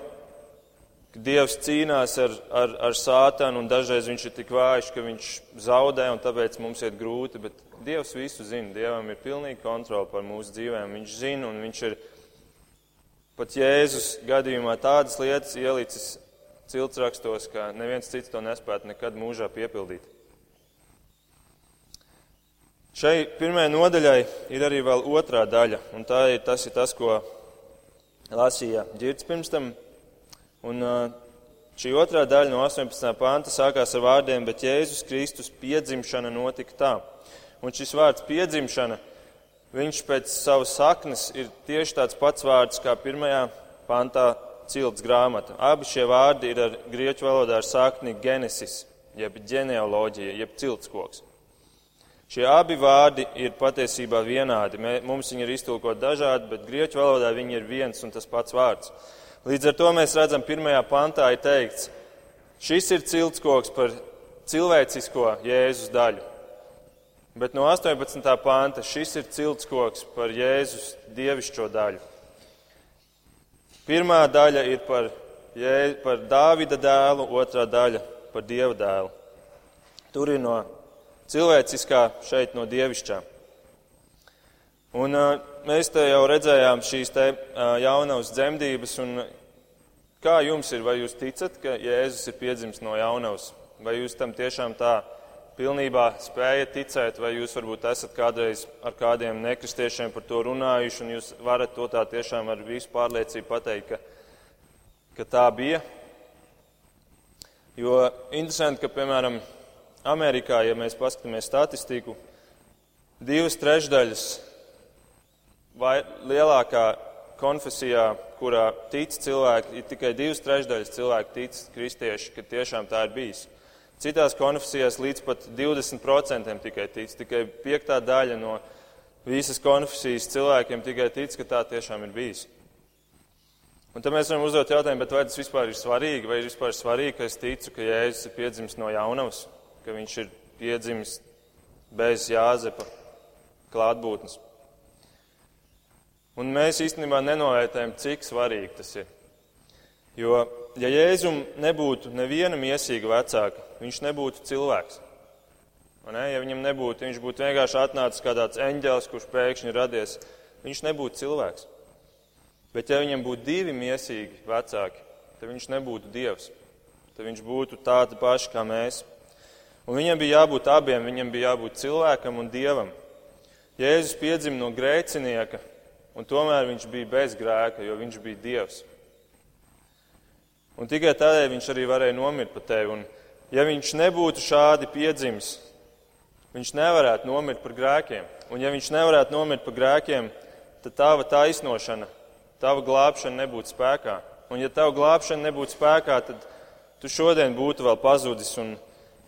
[SPEAKER 1] ka Dievs cīnās ar, ar, ar sātanu, un dažreiz viņš ir tik vājš, ka viņš zaudē, un tāpēc mums iet grūti. Bet Dievs visu zina. Dievam ir pilnīga kontrola par mūsu dzīvēm. Viņš zina, un viņš ir pat Jēzus gadījumā tādas lietas ielicis ciltsrakstos, ka neviens cits to nespētu nekad mūžā piepildīt. Šai pirmajai nodaļai ir arī vēl otrā daļa, un tā ir, tas ir tas, ko lasīja Girts pirms tam. Un šī otrā daļa no 18. panta sākās ar vārdiem, bet Jēzus Kristus piedzimšana notika tā. Un šis vārds piedzimšana, viņš pēc savas saknes ir tieši tāds pats vārds kā pirmajā pantā cilts grāmata. Abi šie vārdi ir ar grieķu valodā ar sakni genesis, jeb ģenealoģija, jeb ciltskoks. Šie abi vārdi ir patiesībā vienādi. Mums viņi ir iztulkot dažādi, bet grieķu valodā viņi ir viens un tas pats vārds. Līdz ar to mēs redzam, pirmajā pantā ir teikts, šis ir ciltskoks par cilvēcisko Jēzus daļu. Bet no 18. panta šis ir ciltskoks par Jēzus dievišķo daļu. Pirmā daļa ir par, Jē, par Dāvida dēlu, otrā daļa par Dieva dēlu. Tur ir no cilvēciskā, šeit no dievišķā. Un mēs te jau redzējām šīs te jaunavas dzemdības, un kā jums ir, vai jūs ticat, ka Jēzus ir piedzimis no jaunavas, vai jūs tam tiešām tā pilnībā spējat ticēt, vai jūs varbūt esat kādreiz ar kādiem nekristiešiem par to runājuši, un jūs varat to tā tiešām ar visu pārliecību pateikt, ka, ka tā bija. Jo interesanti, ka, piemēram, Amerikā, ja mēs paskatāmies statistiku, divas trešdaļas vai lielākā konfesijā, kurā tic cilvēki, ir tikai divas trešdaļas cilvēku tic kristieši, ka tiešām tā ir bijis. Citās konfesijās līdz pat 20% tikai tic, tikai piektā daļa no visas konfesijas cilvēkiem tikai tic, ka tā tiešām ir bijis. Un tad mēs varam uzdot jautājumu, vai tas vispār ir svarīgi, vai ir vispār svarīgi, ka es ticu, ka Jēzus ir piedzimis no jaunavas, ka viņš ir piedzimis bez Jāzepa klātbūtnes. Un mēs īstenībā nenovērtējam, cik svarīgi tas ir. Jo, ja Jēzum nebūtu neviena miesīga vecāka, viņš nebūtu cilvēks. Ne? Ja viņam nebūtu, viņš būtu vienkārši atnācis kā tāds eņģēlis, kurš pēkšņi radies, viņš nebūtu cilvēks. Bet ja viņam būtu divi miesīgi vecāki, tad viņš nebūtu dievs. Tad viņš būtu tāds pašs kā mēs. Un viņam bija jābūt abiem, viņam bija jābūt cilvēkam un dievam. Jēzus piedzima no grēcinieka, un tomēr viņš bija bez grēka, jo viņš bija dievs. Un tikai tādēļ viņš arī varēja nomirt par tevi. Un, ja viņš nebūtu šādi piedzimis, viņš nevarētu nomirt par grēkiem. Un ja viņš nevarētu nomirt par grēkiem, tad tava taisnošana, tava glābšana nebūtu spēkā. Un ja tava glābšana nebūtu spēkā, tad tu šodien būtu vēl pazudis un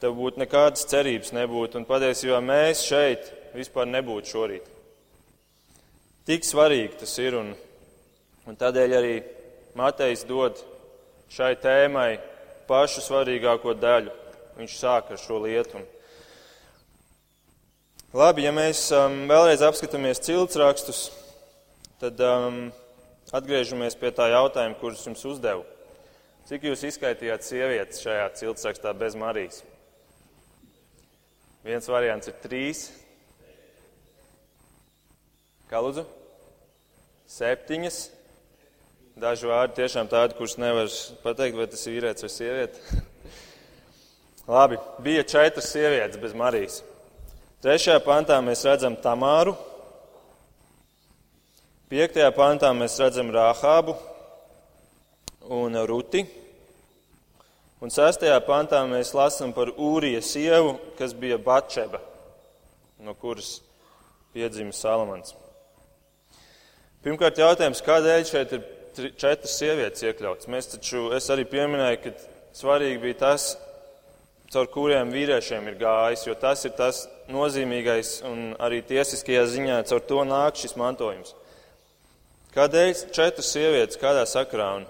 [SPEAKER 1] tev būtu nekādas cerības nebūtu. Un patiesībā mēs šeit vispār nebūtu šorīt. Tik svarīgi tas ir un, un tādēļ arī Matejs dod šai tēmai pašu svarīgāko daļu. Viņš sāk ar šo lietu. Labi, ja mēs um, vēlreiz apskatāmies ciltsrakstus, tad um, atgriežamies pie tā jautājuma, kurus jums uzdevu. Cik jūs izskaitījāt sievietes šajā ciltsrakstā bez Marijas? Viens variants ir trīs. Kā lūdzu? Septiņas. Daži vārdi tiešām tādi, kurus nevar pateikt, vai tas ir vīrietis vai sieviete. [LAUGHS] Labi, bija četras sievietes bez Marijas. Trešajā pantā mēs redzam Tamāru, piektajā pantā mēs redzam Rāhābu un Ruti, un sestajā pantā mēs lasām par Ūrija sievu, kas bija Batšeba, no kuras piedzima Salamans. Pirmkārt, jautājums, kādēļ šeit ir četras sievietes iekļautas. Mēs taču, es arī pieminēju, ka svarīgi bija tas, caur kuriem vīriešiem ir gājis, jo tas ir tas nozīmīgais un arī tiesiskajā ziņā caur to nāk šis mantojums. Kādēļ četras sievietes, kādā sakrā? Un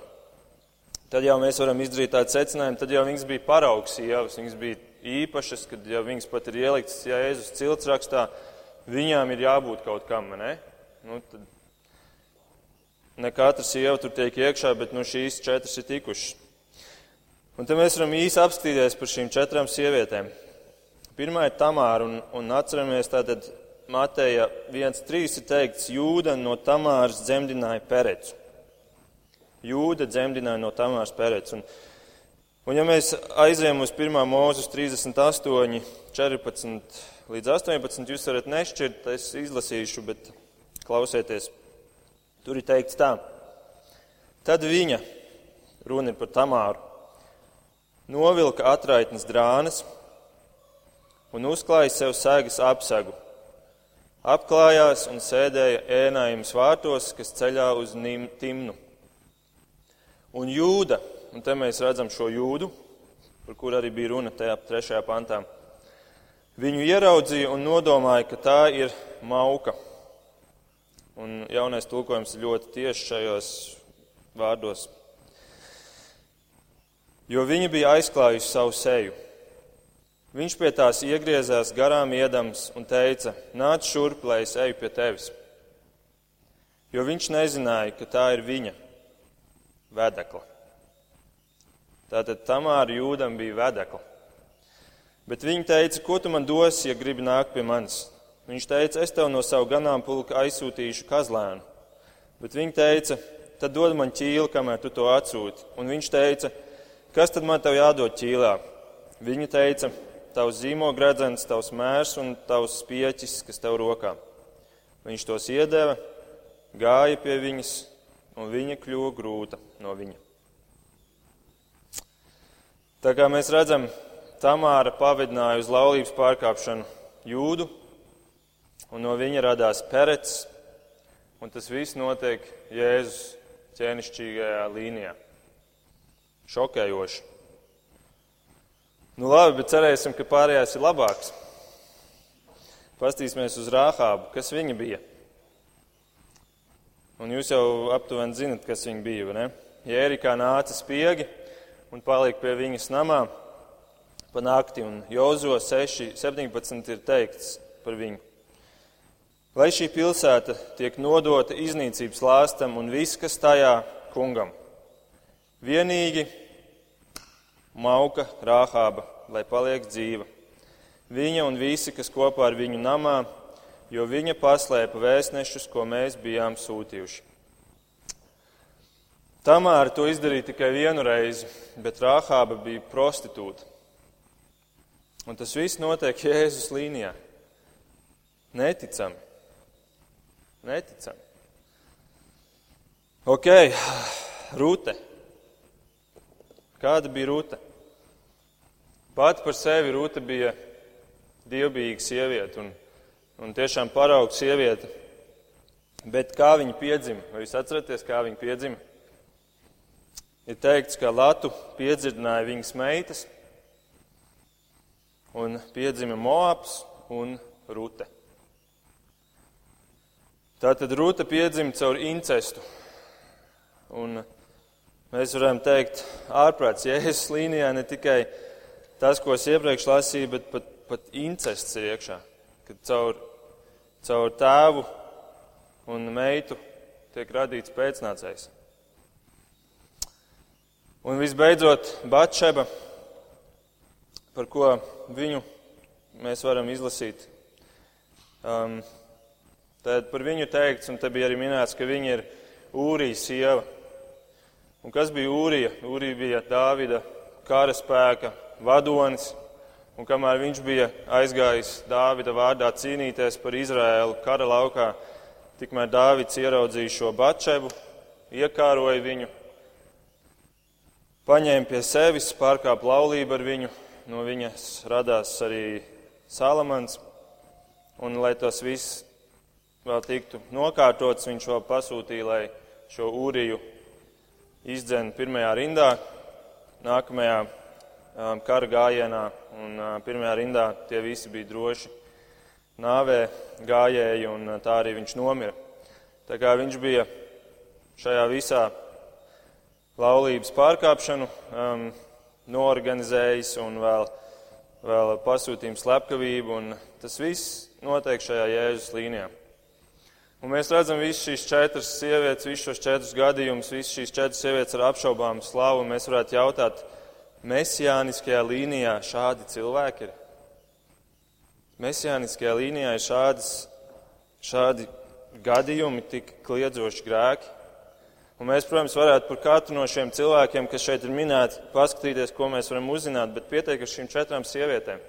[SPEAKER 1] tad jau mēs varam izdarīt tādu secinājumu, tad jau viņas bija paraugs sievas, viņas bija īpašas, kad jau viņas pat ir ieliktas Jēzus cilts rakstā, viņām ir jābūt kaut kam, ne? Nu, tad Ne katra sieva tur tiek iekšā, bet nu, šīs četras ir tikušas. Un te mēs varam īsi apstīties par šīm četrām sievietēm. Pirmā ir Tamāra, un, un atceramies tātad Mateja 1.3 ir teikts, Jūda no Tamāras dzemdināja Perecu. Jūda dzemdināja no Tamāras Perecu. Un, un ja mēs aizējām uz 1. mūzus 38, 14 līdz 18, jūs varat nešķirt, es izlasīšu, bet klausieties. Tur ir teikts tā. Tad viņa, runa par Tamāru, novilka atraitnes drānas un uzklāja sev sēgas apsagu. Apklājās un sēdēja ēnājums vārtos, kas ceļā uz Timnu. Un jūda, un te mēs redzam šo jūdu, par kur arī bija runa tajā trešajā pantā, viņu ieraudzīja un nodomāja, ka tā ir mauka. Un jaunais tulkojums ir ļoti tieši šajos vārdos. Jo viņa bija aizklājusi savu seju. Viņš pie tās iegriezās garām iedams un teica: Nāc šurp, lai es eju pie tevis. Jo viņš nezināja, ka tā ir viņa vedekla. Tātad Tamāra jūdam bija vedekla. Bet viņa teica, ko tu man dosi, ja gribi nākt pie manis? Viņš teica, es tev no savu ganāmpulka aizsūtīšu kazlēnu. Bet viņa teica, tad dod man ķīli, kamēr tu to atsūti. Un viņš teica, kas tad man tev jādod ķīlā? Viņa teica, tavs zīmogredzens, tavs mērs un tavs spieķis, kas tev rokā. Viņš tos iedeva, gāja pie viņas, un viņa kļuva grūta no viņa. Tā kā mēs redzam, Tamāra pavidināja uz laulības pārkāpšanu jūdu, un no viņa radās perets, un tas viss notiek Jēzus ķēnišķīgajā līnijā. Šokējoši. Nu labi, bet cerēsim, ka pārējais ir labāks. Pastīsimies uz Rāhābu, kas viņa bija. Un jūs jau aptuveni zinat, kas viņa bija, ne? Jērikā nāca spiegi un palika pie viņas namā pa nakti, un Jozo 6, 17 ir teikts par viņu. Lai šī pilsēta tiek nodota iznīcības lāstam un viss, kas tajā kungam. Vienīgi mauka Rāhāba, lai paliek dzīva. Viņa un visi, kas kopā ar viņu namā, jo viņa paslēpa vēstnešus, ko mēs bijām sūtījuši. Tamāra to izdarīja tikai vienu reizi, bet Rāhāba bija prostitūta. Un tas viss notiek Jēzus līnijā. Neticami. Neticami. Ok, rūte. Kāda bija rūte? Pati par sevi rūte bija dievbijīga sieviete. Un un tiešām parauga sieviete. Bet kā viņa piedzima? Vai jūs atceraties, kā viņa piedzima? Ir teikts, ka Latu piedzirdināja viņas meitas, un piedzima Moabs un Rute. Tātad Rūta piedzima caur incestu. Un mēs varam teikt, ārprāts Jēzus līnijā ne tikai tas, ko es iepriekš lasīju, bet pat, pat incests ir iekšā. Kad caur caur tēvu un meitu tiek radīts pēcnācējs. Un visbeidzot, Batšeba, par ko viņu mēs varam izlasīt. Um, tad par viņu teikts, un te bija arī minēts, ka viņa ir Ūrijas sieva. Un kas bija Ūrija? Ūrija bija Dāvida karaspēka vadonis. Un kamēr viņš bija aizgājis Dāvida vārdā cīnīties par Izraēlu kara laukā, tikmēr Dāvids ieraudzīja šo bačebu, iekāroja viņu, paņēma pie sevis, pārkāpa laulību ar viņu, no viņas radās arī Salamans, un lai tas viss vēl tiktu nokārtots, viņš vēl pasūtīja, lai šoūriju izdzen pirmajā rindā, nākamajā um, kara gājienā un pirmajā rindā tie visi bija droši nāvē gājēji, un tā arī viņš nomira. Tā kā viņš bija šajā visā laulības pārkāpšanu um, noorganizējis un vēl, vēl pasūtījums slepkavību, un tas viss notiek šajā Jēzus līnijā. Un mēs redzam visas šīs četras sievietes, visus šos četrus gadījumus, visas šīs četras sievietes ar apšaubāmu slavu, mēs varētu jautāt, mesijāniskajā līnijā šādi cilvēki ir. Mesijāniskajā līnijā ir šādas, šādi gadījumi, tik kliedzoši grēki. Un mēs, protams, varētu par katru no šiem cilvēkiem, kas šeit ir minēti, paskatīties, ko mēs varam uzzināt, bet pietiek ar šīm četrām sievietēm.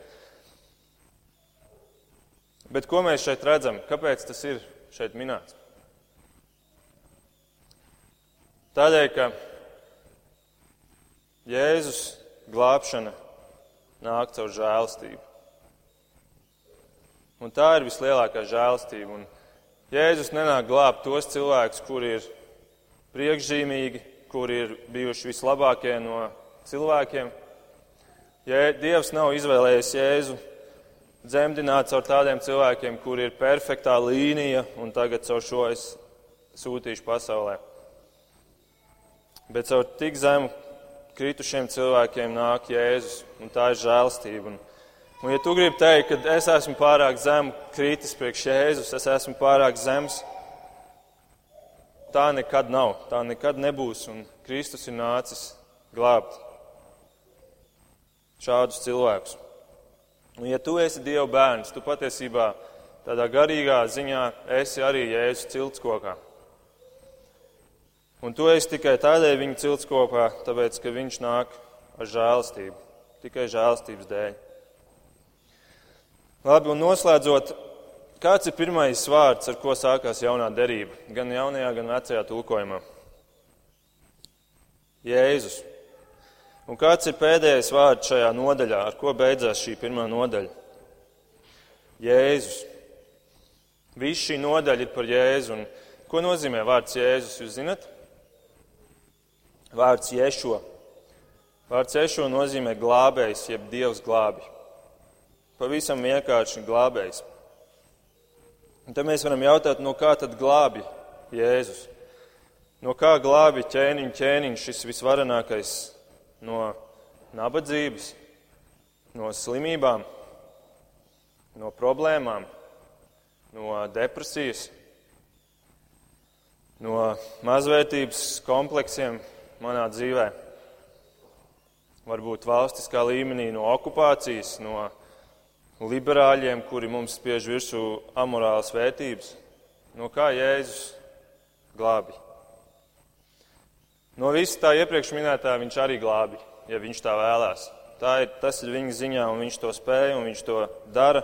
[SPEAKER 1] Bet ko mēs šeit redzam? Kāpēc tas ir šeit minēts? Tādēļ, ka Jēzus glābšana nāk caur žēlastību. Un tā ir vislielākā žēlastība. Un Jēzus nenāk glābt tos cilvēkus, kuri ir priekšzīmīgi, kuri ir bijuši vislabākie no cilvēkiem. Ja Dievs nav izvēlējies Jēzu dzemdināt caur tādiem cilvēkiem, kuri ir perfektā līnija, un tagad caur šo es sūtīšu pasaulē. Bet caur tik zemu kritušiem cilvēkiem nāk Jēzus, un tā ir žēlstība. Un, un ja tu gribi teikt, ka es esmu pārāk zemu kritis priekš Jēzus, es esmu pārāk zems, tā nekad nav, tā nekad nebūs, un Kristus ir nācis glābt šādus cilvēkus. Un ja tu esi Dieva bērns, tu patiesībā tādā garīgā ziņā esi arī Jēzus ciltskokā. Un tu esi tikai tādēļ viņu cilts kopā, tāpēc, ka viņš nāk ar žēlastību, tikai žēlastības dēļ. Labi, un noslēdzot, kāds ir pirmais vārds, ar ko sākās jaunā derība, gan jaunajā, gan vecajā tulkojumā? Jēzus. Un kāds ir pēdējais vārds šajā nodaļā, ar ko beidzās šī pirmā nodaļa? Jēzus. Viss šī nodaļa ir par Jēzu. Un ko nozīmē vārds Jēzus? Jūs zinat? Vārds Jēšo. Vārds Jēšo nozīmē glābējs, jeb Dievs glābi. Pavisam vienkārši glābējs. Un tad mēs varam jautāt, no kā tad glābi Jēzus? No kā glābi ķēniņš, ķēniņš šis visvarenākais? No nabadzības, no slimībām, no problēmām, no depresijas, no mazvērtības kompleksiem manā dzīvē. Varbūt valstiskā līmenī, no okupācijas, no liberāļiem, kuri mums spiež virsū amorālas vērtības. No kā Jēzus glābi? No visa tā iepriekš minētā viņš arī glābi, ja viņš tā vēlās. Tā ir, tas ir viņa ziņā, un viņš to spēja, un viņš to dara.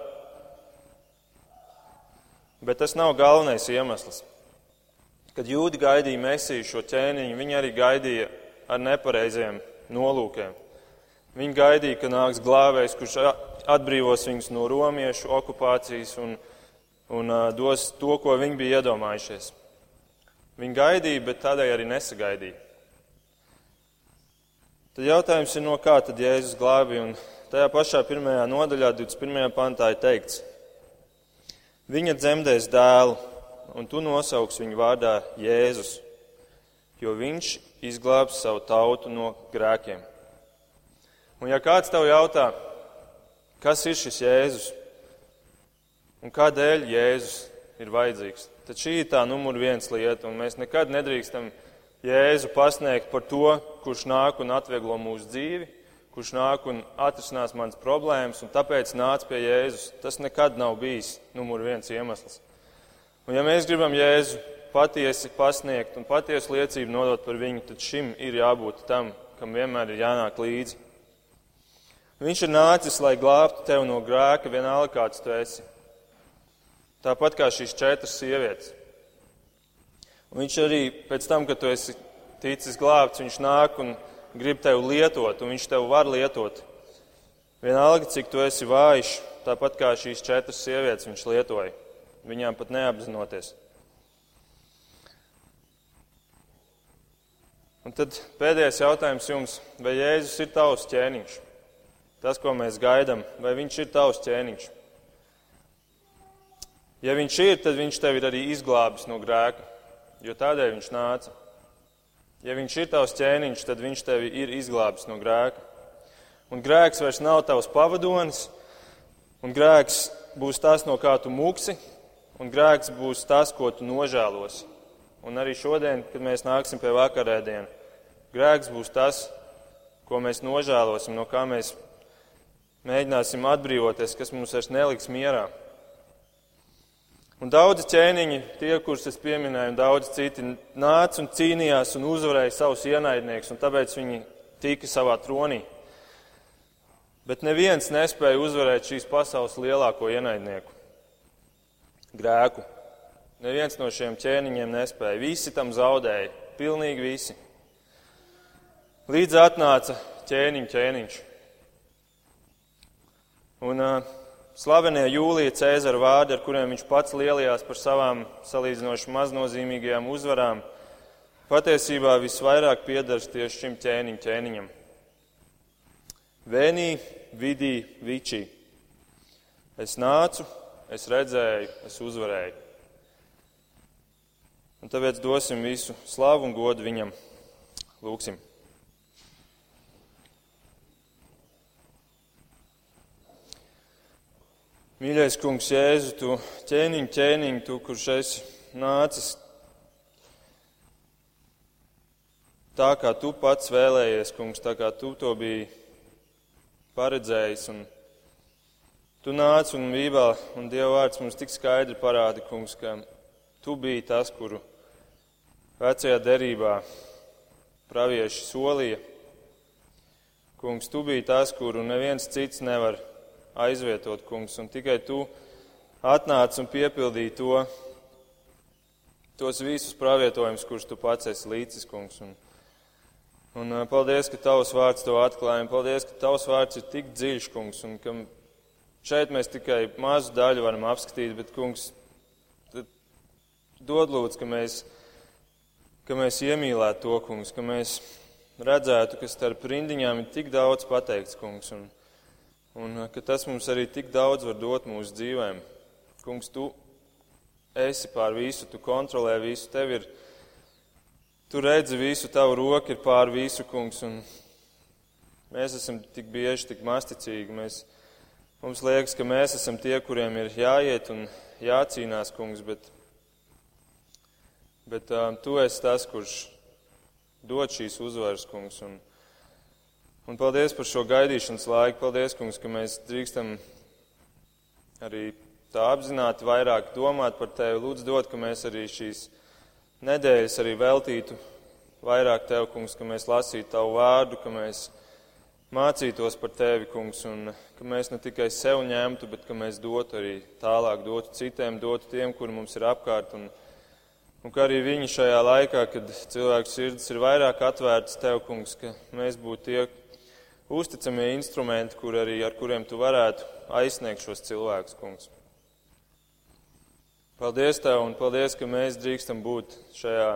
[SPEAKER 1] Bet tas nav galvenais iemesls. Kad jūdi gaidīja mesiju šo ķēniņu, viņi arī gaidīja ar nepareiziem nolūkiem. Viņi gaidīja, ka nāks glābējs, kurš atbrīvos viņus no romiešu okupācijas un, un dos to, ko viņi bija iedomājušies. Viņi gaidīja, bet tādēļ arī nesagaidīja. Tad jautājums ir, no kā tad Jēzus glābi? Un tajā pašā pirmajā nodaļā, 21. pantā, ir teikts, viņa dzemdēs dēlu, un tu nosauks viņu vārdā Jēzus, jo viņš izglābs savu tautu no grēkiem. Un ja kāds tev jautā, kas ir šis Jēzus un kādēļ Jēzus ir vajadzīgs, tad šī ir tā numur viens lieta, un mēs nekad nedrīkstam Jēzu pasniegt par to, kurš nāk un atvieglo mūsu dzīvi, kurš nāk un atrisinās manas problēmas, un tāpēc nāc pie Jēzus. Tas nekad nav bijis numur viens iemesls. Un ja mēs gribam Jēzu patiesi pasniegt un patiesu liecību nodot par viņu, tad šim ir jābūt tam, kam vienmēr ir jānāk līdzi. Viņš ir nācis, lai glābtu tevi no grēka, vienalga kāds tu esi. Tāpat kā šīs četras sievietes. Un viņš arī pēc tam, kad tu esi ticis glābts, viņš nāk un grib tevi lietot, un viņš tevi var lietot. Vienalga, cik tu esi vājš, tāpat kā šīs četras sievietes viņš lietoja, viņām pat neapzinoties. Un tad pēdējais jautājums jums, vai Jēzus ir tavs ķēniņš? Tas, ko mēs gaidām, vai viņš ir tavs ķēniņš? Ja viņš ir, tad viņš tevi ir arī izglābis no grēka jo tādēļ viņš nāca. Ja viņš ir tavs ķēniņš, tad viņš tevi ir izglābis no grēka. Un grēks vairs nav tavs pavadonis, un grēks būs tas, no kā tu muksi, un grēks būs tas, ko tu nožēlosi. Un arī šodien, kad mēs nāksim pie vakarēdiena, grēks būs tas, ko mēs nožēlosim, no kā mēs mēģināsim atbrīvoties, kas mums vairs neliks mierā. Un daudzi ķēniņi, tie, kurus es pieminēju, un daudzi citi nāca un cīnījās un uzvarēja savus ienaidniekus, un tāpēc viņi tika savā tronī. Bet neviens nespēja uzvarēt šīs pasaules lielāko ienaidnieku - grēku. Neviens no šiem ķēniņiem nespēja. Visi tam zaudēja, pilnīgi visi. Līdz atnāca ķēniņš, ķēniņš. Un, uh, Slavenie Jūlija Cēzara vārdi, ar kuriem viņš pats lielījās par savām salīdzinoši maznozīmīgajām uzvarām, patiesībā visvairāk piedaras tieši šim ķēniņ, ķēniņam. Vēnī, vidī, vičī. Es nācu, es redzēju, es uzvarēju. Un tāpēc dosim visu slavu un godu viņam. Lūksim! Mīļais kungs, Jēzu, tu ķēniņ, ķēniņ, tu, kurš esi nācis tā, kā tu pats vēlējies, kungs, tā kā tu to biji paredzējis. Un tu nāc un Bībelē, un Dieva vārds mums tik skaidri parāda, kungs, ka tu biji tas, kuru vecajā derībā pravieši solīja. Kungs, tu biji tas, kuru neviens cits nevar aizvietot, kungs, un tikai tu atnāc un piepildīji to, tos visus pravietojumus, kurus tu pats esi līdzis, kungs. Un, un paldies, ka tavs vārds to atklāja, un paldies, ka tavs vārds ir tik dziļš, kungs, un ka šeit mēs tikai mazu daļu varam apskatīt, bet, kungs, dod lūdzu, ka mēs, ka mēs iemīlētu to, kungs, ka mēs redzētu, ka starp rindiņām ir tik daudz pateikts, kungs, un, un ka tas mums arī tik daudz var dot mūsu dzīvēm. Kungs, tu esi pār visu, tu kontrolē visu, tev ir, tu redzi visu, tavu roku ir pār visu, kungs, un mēs esam tik bieži, tik masticīgi. Mēs, mums liekas, ka mēs esam tie, kuriem ir jāiet un jācīnās, kungs, bet, bet um, tu esi tas, kurš dot šīs uzvaras, kungs. Un, un paldies par šo gaidīšanas laiku. Paldies, kungs, ka mēs drīkstam arī tā apzināti vairāk domāt par tevi. Lūdzu, dod, ka mēs arī šīs nedēļas arī veltītu vairāk tev, kungs, ka mēs lasītu tavu vārdu, ka mēs mācītos par tevi, kungs, un ka mēs ne tikai sev ņemtu, bet ka mēs dotu arī tālāk, dotu citiem, dotu tiem, kuri mums ir apkārt. Un, Un kā arī viņi šajā laikā, kad cilvēku sirds ir vairāk atvērtas tev, kungs, ka mēs būtu tie uzticamie instrumenti, kur arī, ar kuriem tu varētu aizsniegt šos cilvēkus, kungs. Paldies Tev un paldies, ka mēs drīkstam būt šajā,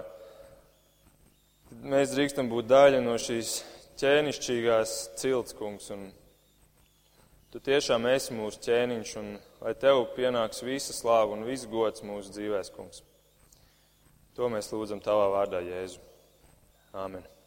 [SPEAKER 1] mēs drīkstam būt daļa no šīs ķēnišķīgās cilts, kungs. Un tu tiešām esi mūsu ķēniņš un lai Tev pienāks visa slāva un viss gods mūsu dzīvēs, kungs. To mēs lūdzam Tavā vārdā, Jēzu. Āmen.